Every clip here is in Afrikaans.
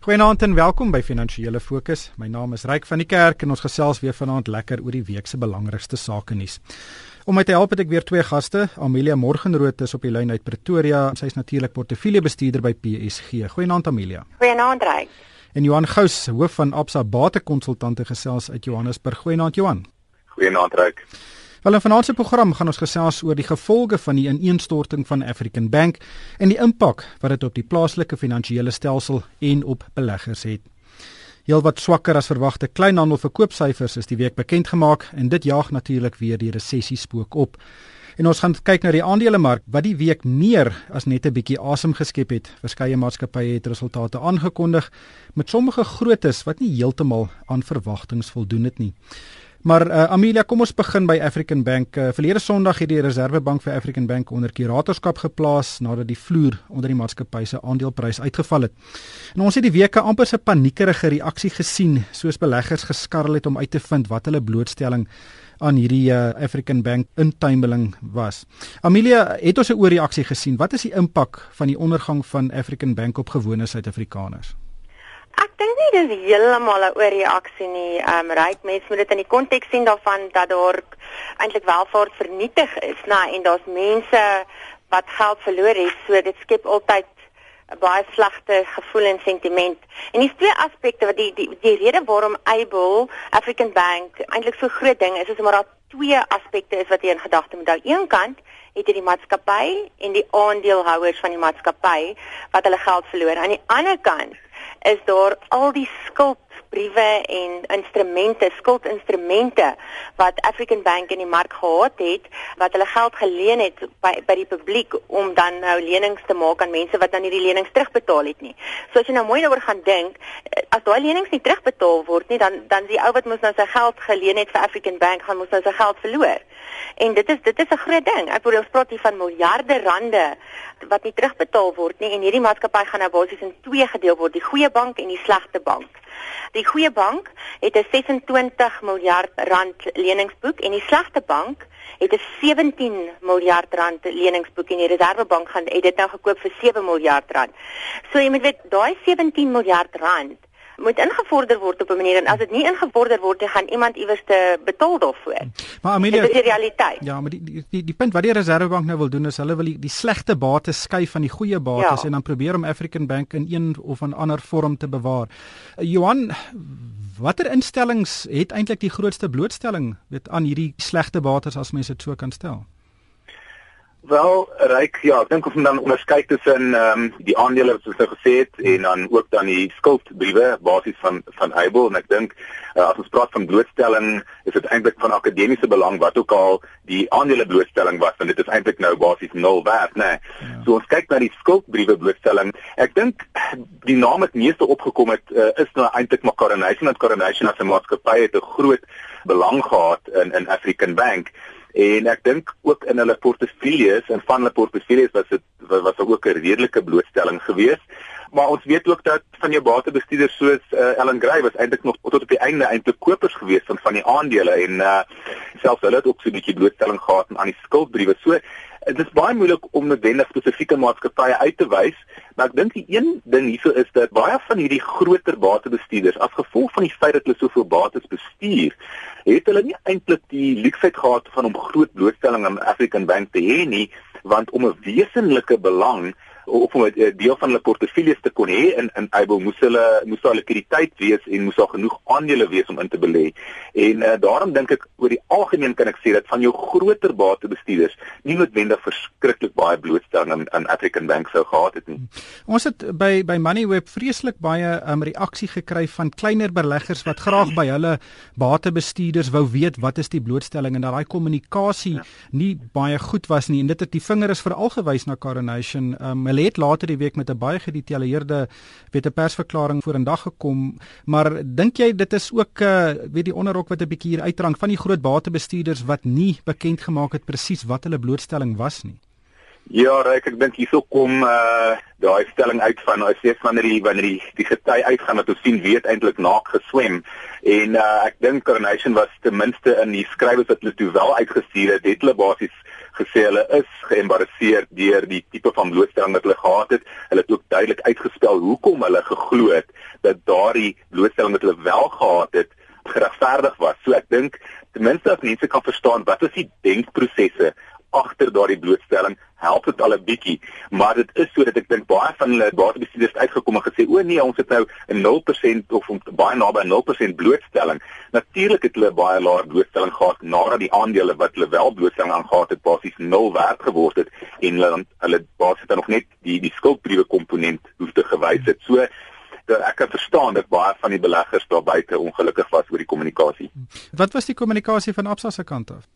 Goeienaand en welkom by Finansiële Fokus. My naam is Ryk van die Kerk en ons gesels weer vanaand lekker oor die week se belangrikste sake nuus. Om my te help het ek weer twee gaste. Amelia Morgenrood is op die lyn uit Pretoria. Sy is natuurlik portefeuljebestuurder by PSG. Goeienaand Amelia. Goeienaand Ryk. En Johan Gous, hoof van Absa Batekonsultante gesels uit Johannesburg. Goeienaand Johan. Goeienaand Ryk. Wel in vanaand se program gaan ons gesels oor die gevolge van die ineenstorting van African Bank en die impak wat dit op die plaaslike finansiële stelsel en op beleggers het. Heelwat swakker as verwagte kleinhandel verkoopsyfers is die week bekend gemaak en dit jaag natuurlik weer die resessie spook op. En ons gaan kyk na die aandelemark wat die week meer as net 'n bietjie asem geskep het. Verskeie maatskappye het resultate aangekondig met sommige grootes wat nie heeltemal aan verwagtinge voldoen het nie. Maar uh, Amelia, kom ons begin by African Bank. Uh, verlede Sondag het die Reserwebank vir African Bank onder kuratorskap geplaas nadat die vloer onder die maatskappy se aandeleprys uitgeval het. En ons het die weke amper se paniekerige reaksie gesien, soos beleggers geskarrel het om uit te vind wat hulle blootstelling aan hierdie uh, African Bank intuimeling was. Amelia, het ons 'n oorreaksie gesien? Wat is die impak van die ondergang van African Bank op gewone Suid-Afrikaners? Ek dink nie dis heeltemal 'n oorreaksie nie. Ehm um, ryk mense moet dit in die konteks sien daarvan dat daar eintlik welvaart vernietig is, nê, nou, en daar's mense wat geld verloor het. So dit skep altyd 'n baie slegte gevoel en sentiment. En dis twee aspekte wat die die die rede waarom Able African Bank eintlik so groot ding is, is omdat daar twee aspekte is wat jy in gedagte moet hou. Een kant het jy die maatskappy en die aandeelhouers van die maatskappy wat hulle geld verloor. Aan die ander kant is daar al die skuldbriewe en instrumente, skuldinstrumente wat African Bank in die mark gehad het wat hulle geld geleen het by by die publiek om dan nou lenings te maak aan mense wat dan nie die lenings terugbetaal het nie. So as jy nou mooi daaroor gaan dink, eh, as daai lenings nie terugbetaal word nie, dan dan die ou wat mos nou sy geld geleen het vir African Bank gaan mos nou sy geld verloor. En dit is dit is 'n groot ding. Ek bedoel ons praat hier van miljarde rande wat nie terugbetaal word nie en hierdie maatskappy gaan nou basies in twee gedeel word, die goeie bank en die slegte bank. Die goeie bank het 'n 26 miljard rand leningsboek en die slegte bank het 'n 17 miljard rand leningsboek en die Reserwebank gaan het dit nou gekoop vir 7 miljard rand. So jy moet weet daai 17 miljard rand moet ingevorder word op 'n manier en as dit nie ingevorder word, dan gaan iemand iewers te betaal daarvoor. Maar Amelia, dit is die realiteit. Ja, maar die die die, die punt wat die Reservebank nou wil doen is hulle wil die, die slegte bates skei van die goeie bates ja. en dan probeer om African Bank in een of 'n ander vorm te bewaar. Uh, Johan, watter instellings het eintlik die grootste blootstelling weet aan hierdie slegte bates as mense dit so kan stel? Wel, ryk ja, ek dink ons moet dan onderskei tussen ehm um, die aandele wat ons nou gesê het en dan ook dan die skuldbriewe basies van van Able en ek dink uh, as ons praat van blootstelling, is dit eintlik van akademiese belang wat ook al die aandele blootstelling was en dit is eintlik nou basies nul werd, né? Nee. Ja. So ons kyk na die skuldbriewe blootstelling. Ek dink die naam wat meeste opgekom het uh, is nou eintlik maar Coronation and Coronation as 'n maatskappy het 'n groot belang gehad in in African Bank en ek dink ook in hulle portefeuilles en van hulle portefeuilles was dit was ook 'n redelike blootstelling geweest. Maar ons weet ook dat van jou batebestuurders soos uh, Ellen Gray was eintlik nog tot op die einde eintlik kopers geweest van van die aandele en uh, selfs hulle het ook so 'n bietjie blootstelling gehad aan die skuldbriewe. So dit is baie moeilik om noodwendig spesifieke maatskappye uit te wys maar ek dink die een ding hierso is dat baie van hierdie groter batebestuurders as gevolg van die feit dat hulle soveel bates bestuur het hulle nie eintlik die luksheid gehad van om groot blootstelling aan African Bank te hê nie want om 'n wesenlike belang of om 'n eh, deel van hulle portefeuilles te kon hê in in Able moes hulle moes daar likwiditeit wees en moes daar genoeg aandele wees om in te belê. En uh, daarom dink ek oor die algemeen kan ek sê dat van jou groter batebestuurders nie noodwendig verskriklik baie blootstelling aan, aan African Bank sou gehad het nie. Ons het by by Moneyweb vreeslik baie um, reaksie gekry van kleiner beleggers wat graag by hulle batebestuurders wou weet wat is die blootstelling en dat daai kommunikasie ja. nie baie goed was nie en dit het die vinger is veral gewys na Coronation um, hulle het later die week met 'n baie gedetailleerde weet 'n persverklaring vorendag gekom, maar dink jy dit is ook uh weet die onderrok wat 'n bietjie hier uitrang van die groot batebestuurders wat nie bekend gemaak het presies wat hulle blootstelling was nie? Ja, Ryk, ek dink hierso kom uh daai stelling uit van as jy wanneer die wanneer die die gety uitgaan dat ons sien weet eintlik naak geswem en uh ek dink Coronation was ten minste in die skrywers wat hulle toe wel uitgestuur het, het hulle basies gesê hulle is geëmbarrasseer deur die tipe van blootstelling wat hulle gehad het. Hulle het ook duidelik uitgespel hoekom hulle geglo het dat daardie blootstelling wat hulle wel gehad het geregverdig was. So ek dink ten minste as mense kan verstaan wat is die denkprosesse agter daardie blootstelling help dit al 'n bietjie maar dit is sodat ek dink baie van hulle batebestuurders uitgekom en gesê o nee ons het nou 'n 0% of baie naby 'n 0% blootstelling natuurlik het hulle baie laer blootstelling gehad nadat die aandele wat hulle wel blootstelling aangegaat het basies 0 werd geword het en hulle hulle basies dan nog net die die skuldbriewe komponent hoef te gewys het so ek kan verstaan dat baie van die beleggers daar buite ongelukkig was oor die kommunikasie. Wat was die kommunikasie van Absa se kant af?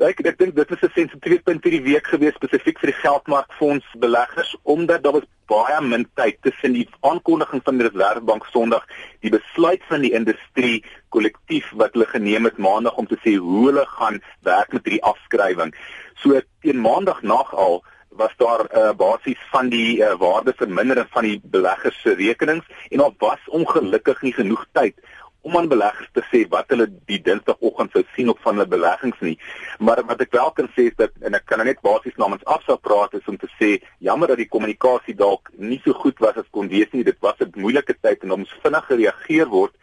Ek ek dink dit is 'n sensitiewe punt hierdie week gewees spesifiek vir die geldmarkfonds beleggers omdat daar was baie min tyd tussen die aankondiging van die Reserwebank Sondag, die besluit van die industrie kollektief wat hulle geneem het Maandag om te sê hoe hulle gaan werk met hierdie afskrywing. So teen Maandag nag al was daar 'n uh, basis van die uh, waardevermindering van die beleggers se rekenings en daar was ongelukkig nie genoeg tyd om aan beleggers te sê wat hulle die Dinsdagoggend sou sien op van hulle beleggings nie. Maar wat ek wel kan sê is dat en ek kan nou net basies namens Absa praat is om te sê jammer dat die kommunikasie dalk nie so goed was as kon wees nie. Dit was 'n moeilike tyd en ons vinnig gereageer word,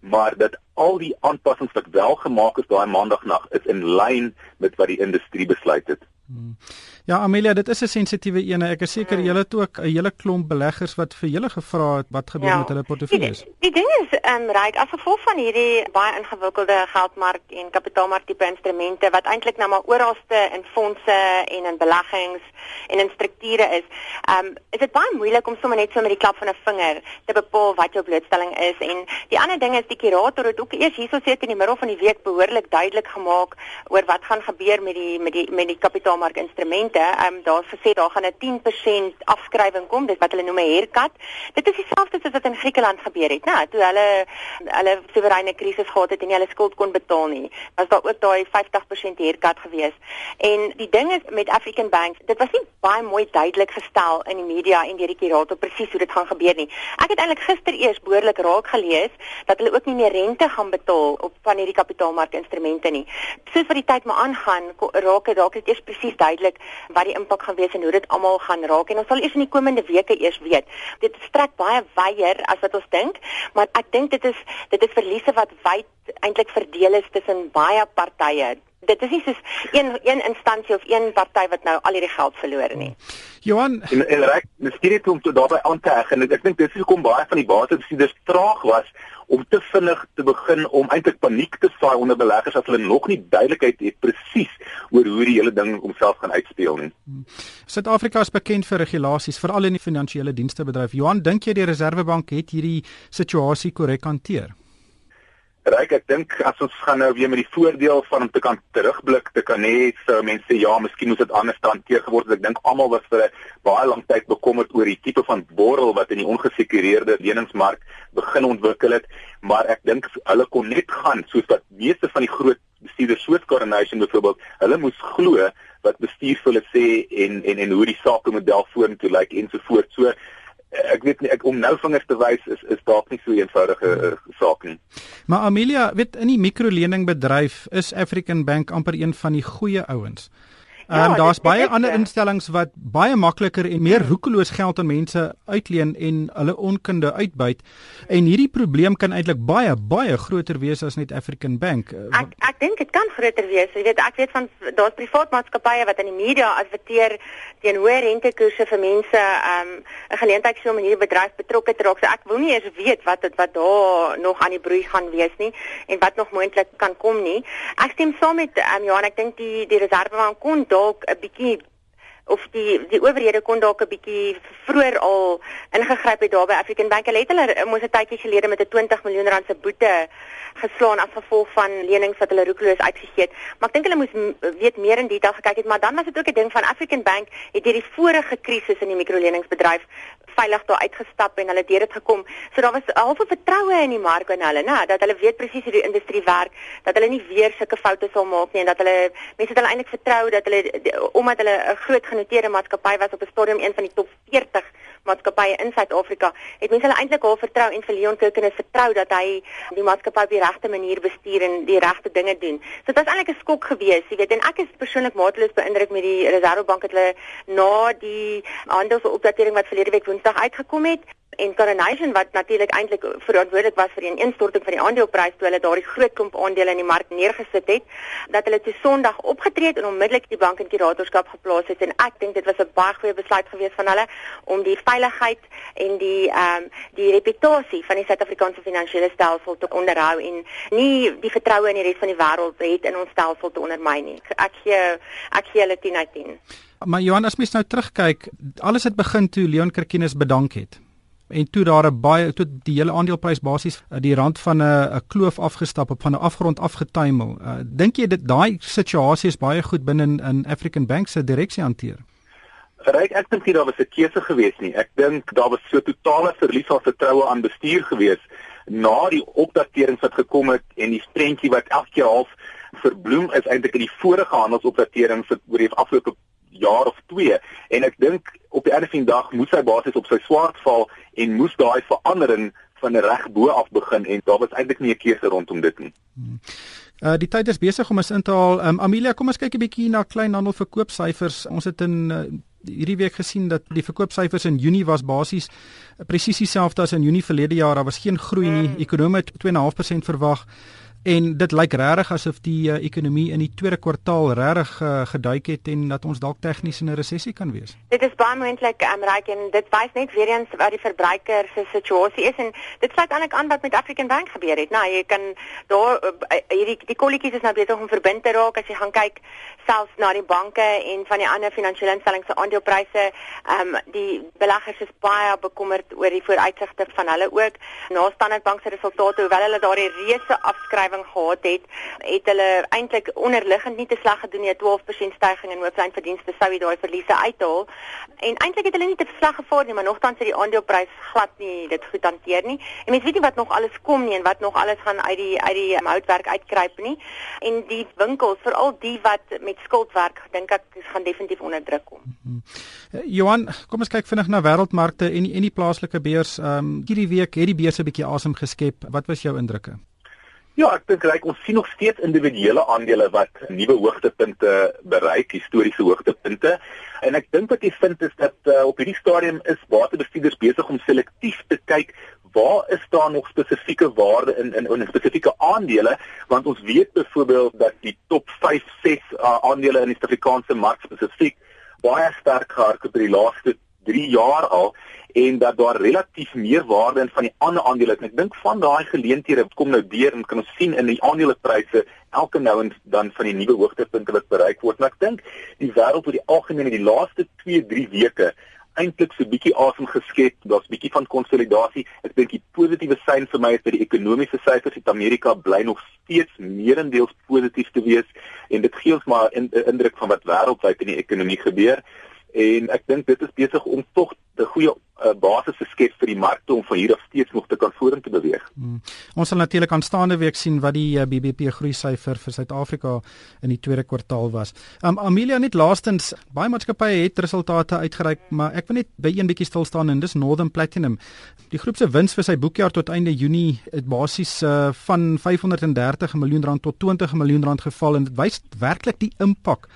maar dat al die aanpassings wat wel gemaak is daai maandagnag is in lyn met wat die industrie besluit het. Hmm. Ja Amelia, dit is 'n sensitiewe ene. Ek is seker julle het ook 'n hele klomp beleggers wat vir julle gevra het wat gebeur ja. met hulle portefeuilles. Die, die ding is, ehm um, ryk as gevolg van hierdie baie ingewikkelde geldmark en kapitaalmark tipe instrumente wat eintlik nou maar oralste in fondse en in beleggings en in strukture is, ehm um, is dit baie moeilik om sommer net so met die klap van 'n vinger te bepaal wat jou blootstelling is en die ander ding is die kurator het ook eers hierso sit in die middel van die week behoorlik duidelik gemaak oor wat gaan gebeur met die met die met die kapitaalmark instrumente studente, ehm um, daar gesê daar gaan 'n 10% afskrywing kom, dis wat hulle noem 'n haircut. Dit is dieselfde soos wat in Griekeland gebeur het, né? Toe hulle hulle soewereine krisis gehad het en nie hulle skuld kon betaal nie, was daar ook daai 50% haircut gewees. En die ding is met African Bank, dit was nie baie mooi duidelik gestel in die media en deur die kurator presies hoe dit gaan gebeur nie. Ek het eintlik gister eers behoorlik raak gelees dat hulle ook nie meer rente gaan betaal op van hierdie kapitaalmarkinstrumente nie. Soos wat die tyd maar aangaan, raak dit dalk eers presies duidelik wat die impak gaan wees en hoe dit almal gaan raak en ons sal eers in die komende weke eers weet. Dit strek baie wyer as wat ons dink, maar ek dink dit is dit is verliese wat wyd eintlik verdeel is tussen baie partye. Dit is nie soos een een instansie of een party wat nou al hierdie geld verloor nie. Johan, en, en reg, miskien om te daarbey aan te heg en ek dink dis hoekom baie van die basisbestuurders traag was om te vinnig te begin om eintlik paniek te saai onder beleggers as hulle nog nie duidelikheid het presies oor hoe die hele ding homself gaan uitspeel nie. Suid-Afrika is bekend vir regulasies, veral in die finansiële dienste bedryf. Johan, dink jy die Reserwebank het hierdie situasie korrek hanteer? Ryk, ek dink as ons gaan nou weer met die voordeel van om te kan terugblik, te kan hê so mense ja, miskien moes dit anders hanteer geword het. Ek dink almal was vir 'n baie lang tyd bekommerd oor die tipe van borrel wat in die ongesekureerde leningsmark begin ontwikkel het, maar ek dink hulle kon net gaan soos wat meeste van die groot bestuurders soos Coronation byvoorbeeld, hulle moes glo wat bestuur vir hulle sê en en en hoe die sakemodel vorentoe lyk ensovoorts. So ek weet nie ek om nou vingers te wys is is dalk nie so 'n eenvoudige uh, saak nie. Maar Amelia, weet in die mikroleningbedryf is African Bank amper een van die goeie ouens. Ehm um, ja, daar's baie ander instellings wat baie makliker en meer roekeloos geld aan mense uitleen en hulle onkunde uitbuit. En hierdie probleem kan eintlik baie baie groter wees as net African Bank. Eh, ek ek dink dit kan groter wees. Jy weet ek weet van daar's privaat maatskappye wat in die media adverteer teen hoë rentekoerse vir mense ehm um, 'n geleentheid so om in hierdie bedryf betrokke te raak. So ek wil nie eens weet wat dit wat daar nog aan die broei gaan wees nie en wat nog moontlik kan kom nie. Ek stem saam met ehm um, Johan, ek dink die die reservebank kon dalk 'n bietjie of die die owerhede kon dalk 'n bietjie vroeër al ingegryp het daar by African Bank. Hulle het hulle mos 'n tydjie gelede met 'n 20 miljoen rand se boete geslaan as gevolg van lenings wat hulle roekeloos uitgegee het. Maar ek dink hulle moes weet meer in detail gekyk het, maar dan was dit ook 'n ding van African Bank het hierdie vorige krisis in die mikroleningsbedryf veilig daar uitgestap en hulle het dit gekom. So daar was half 'n vertroue in die mark en hulle, né, dat hulle weet presies hoe die industrie werk, dat hulle nie weer sulke foute sal maak nie en dat hulle mense het hulle eintlik vertrou dat hulle omdat hulle 'n groot genoteerde maatskappy was op 'n stadium een van die top 40 maatskappye in Suid-Afrika, het mense hulle eintlik al vertrou en vir Leon Kirkenes vertrou dat hy die maatskappy op die regte manier bestuur en die regte dinge doen. So dit was eintlik 'n skok geweest, jy weet, en ek is persoonlik mateloos beïndruk met die Reservebank het hulle na die handelsopdatering wat verlede week Woensdag uitgekom het en Coronation wat natuurlik eintlik verantwoordelik was vir die ineenstorting van die aandeleprys toe hulle daardie groot klomp aandele in die mark neergesit het dat hulle toe Sondag opgetree het en onmiddellik die bank in kuratorskap geplaas het en ek dink dit was 'n baie goeie besluit geweest van hulle om die veiligheid en die ehm um, die reputasie van die Suid-Afrikaanse finansiële stelsel te onderhou en nie die vertroue in die res van die wêreld het in ons stelsel te ondermyn nie. Ek gee ek gee hulle 10 uit 10. Maar Johan, as mens nou terugkyk, alles het begin toe Leon Kirkinus bedank het en toe daar 'n baie toe die hele aandeleprys basies eh, die rand van 'n 'n kloof afgestap op van 'n afgrond afgetuimel. Uh, Dink jy dit daai situasie is baie goed binne in African Bank se direksie hanteer? Ryk ek dink nie daar was 'n keuse gewees nie. Ek dink daar was so totale verlies van vertroue aan bestuur gewees na die opdaterings wat gekom het en die prentjie wat elke half verbloem is eintlik in die vorige handelsopdaterings oor die afgelope jaar of 2 en ek dink op die einde van die dag moes hy basies op sy swart val en moes daai verandering van reg bo af begin en daar was eintlik nie 'n keuse rondom dit nie. Hmm. Uh die tyd is besig om ons in te haal. Um, Amelia, kom ons kyk 'n bietjie na kleinhandel verkoopsyfers. Ons het in uh, hierdie week gesien dat die verkoopsyfers in Junie was basies presies dieselfde as in Junie verlede jaar. Daar was geen groei nie. Hmm. Ekonomie het 2.5% verwag en dit lyk regtig asof die uh, ekonomie in die tweede kwartaal regtig uh, geduik het en dat ons dalk tegnies in 'n resessie kan wees. Dit is baie moontlik, um, Ryk, en dit wys net weer eens wat die verbruiker se situasie is en dit sluit eintlik aan wat met African Bank gebeur het. Nou, jy kan daar uh, hierdie die kolletjies is nou besig om verbind te raak as jy gaan kyk selfs na die banke en van die ander finansiële instellings se aandelepryse. Ehm um, die beleggers is baie bekommerd oor die vooruitsigte van hulle ook. Na Standard Bank se resultate, hoewel hulle daardie reuse afskrywing stygings gehad het, het hulle eintlik onderliggend nie te sleg gedoen nie, 'n 12% stygings in hooflynverdienste sou jy daai verliese uithaal. En eintlik het hulle nie te sleg gevaar nie, maar nogtans het die aandeleprys glad nie dit goed hanteer nie. En mense weet nie wat nog alles kom nie en wat nog alles gaan uit die uit die houtwerk uitkruip nie. En die winkels, veral die wat met skuld werk, dink ek gaan definitief onder druk kom. Mm -hmm. Johan, kom ons kyk vinnig na wêreldmarkte en en die plaaslike beurs. Ehm um, hierdie week het die beurs 'n bietjie asem geskep. Wat was jou indrukke? Ja, ek dink reg ons sien nog steeds individuele aandele wat nuwe hoogtepunte bereik, historiese hoogtepunte. En ek dink wat jy vind is dat uh, op hierdie stadium is batebestuurders besig om selektief te kyk waar is daar nog spesifieke waarde in in in spesifieke aandele want ons weet byvoorbeeld dat die top 5, 6 uh, aandele in die Suid-Afrikaanse mark spesifiek baie sterk gehardloop het oor die laaste 3 jaar al en dat daar relatief meer waarde in van die ander aandele is. Ek dink van daai geleenthede kom nou deur en kan ons sien in die aandelepryse elke nou en dan van die nuwe hoogtepunte wat bereik word. Maar ek dink die wêreld oor die algemeen in die laaste 2-3 weke eintlik so 'n bietjie asem geskep. Daar's 'n bietjie van konsolidasie. Ek dink die positiewe sein vir my is dat die ekonomiese syfers in Amerika bly nog steeds meerendeels positief te wees en dit gee ons maar 'n in, indruk van wat wêreldwyd in die ekonomie gebeur en ek dink dit is besig om tog 'n goeie uh, basis te skep vir die markte om van hier af steeds nog te kan vorentoe beweeg. Hmm. Ons sal natuurlik aanstaande week sien wat die uh, eh, BBP groei syfer vir Suid-Afrika in die tweede kwartaal was. Um, Amelia net laastens, baie maatskappye het resultate uitgereik, maar ek wil net by een bietjie stil staan en dis Northern Platinum. Die groep se wins vir sy boekjaar tot einde Junie het basies uh, van 530 miljoen rand tot 20 miljoen rand geval en dit wys werklik die impak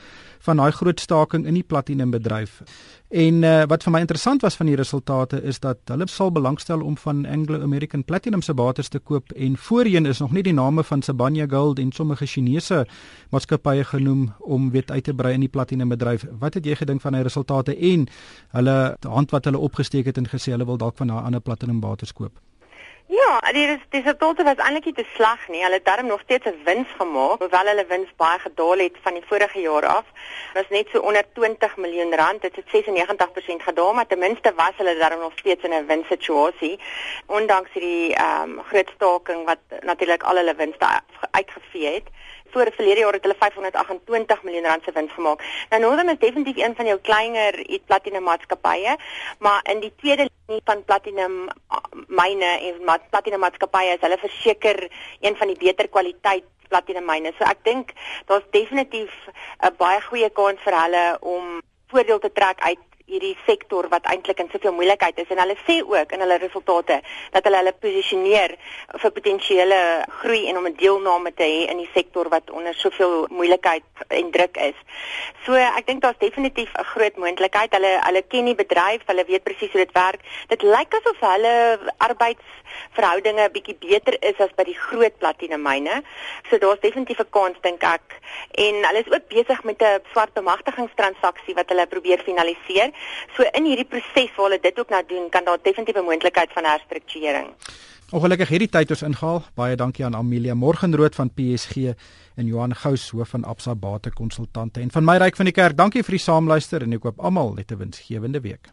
van daai groot staking in die platinum bedryf. En uh, wat vir my interessant was van die resultate is dat hulle sal belangstel om van Anglo American Platinum se bates te koop en voorheen is nog nie die name van Sibanye Gold en sommige Chinese maatskappye genoem om weet uit te brei in die platinum bedryf. Wat het jy gedink van die resultate en hulle hand wat hulle opgesteek het en gesê hulle wil dalk van 'n ander platinum bates koop? Ja, die is dis resultate was eintlik te sleg nie. Hulle het darm nog steeds 'n wins gemaak, hoewel hulle wins baie gedaal het van die vorige jaar af. Dit was net so onder 20 miljoen rand. Dit het 96% gedaal, maar ten minste was hulle darm nog steeds in 'n winssituasie ondanks hierdie ehm um, groot staking wat natuurlik al hulle winste uitgevee het voor die verlede jaar het hulle 528 miljoen rand se wins gemaak. Nou Northern is definitief een van jou kleiner platinum maatskappye, maar in die tweede van platinum myne en platinum maatskappye is hulle verseker een van die beter kwaliteit platinum myne. So ek dink daar's definitief 'n baie goeie kans vir hulle om voordeel te trek uit hierdie sektor wat eintlik in soveel moeilikheid is en hulle sê ook in hulle resultate dat hulle hulle posisioneer vir potensiële groei en om 'n deelname te hê in die sektor wat onder soveel moeilikheid en druk is. So ek dink daar's definitief 'n groot moontlikheid. Hulle hulle ken die bedryf, hulle weet presies hoe dit werk. Dit lyk asof hulle arbeidsverhoudinge 'n bietjie beter is as by die groot platinemyne. So daar's definitief 'n kans dink ek. En hulle is ook besig met 'n swart bemagtigingstransaksie wat hulle probeer finaliseer. So in hierdie proses waar hulle dit ook nou doen, kan daar definitief 'n moontlikheid van herstrukturering. Ongelukkig hierdie tyd ons ingehaal. Baie dankie aan Amelia Morgenrood van PSG en Johan Gous hoof van Absa Bate Konsultante en van my ryk van die kerk. Dankie vir die saamluister en ek hoop almal het 'n winsgewende week.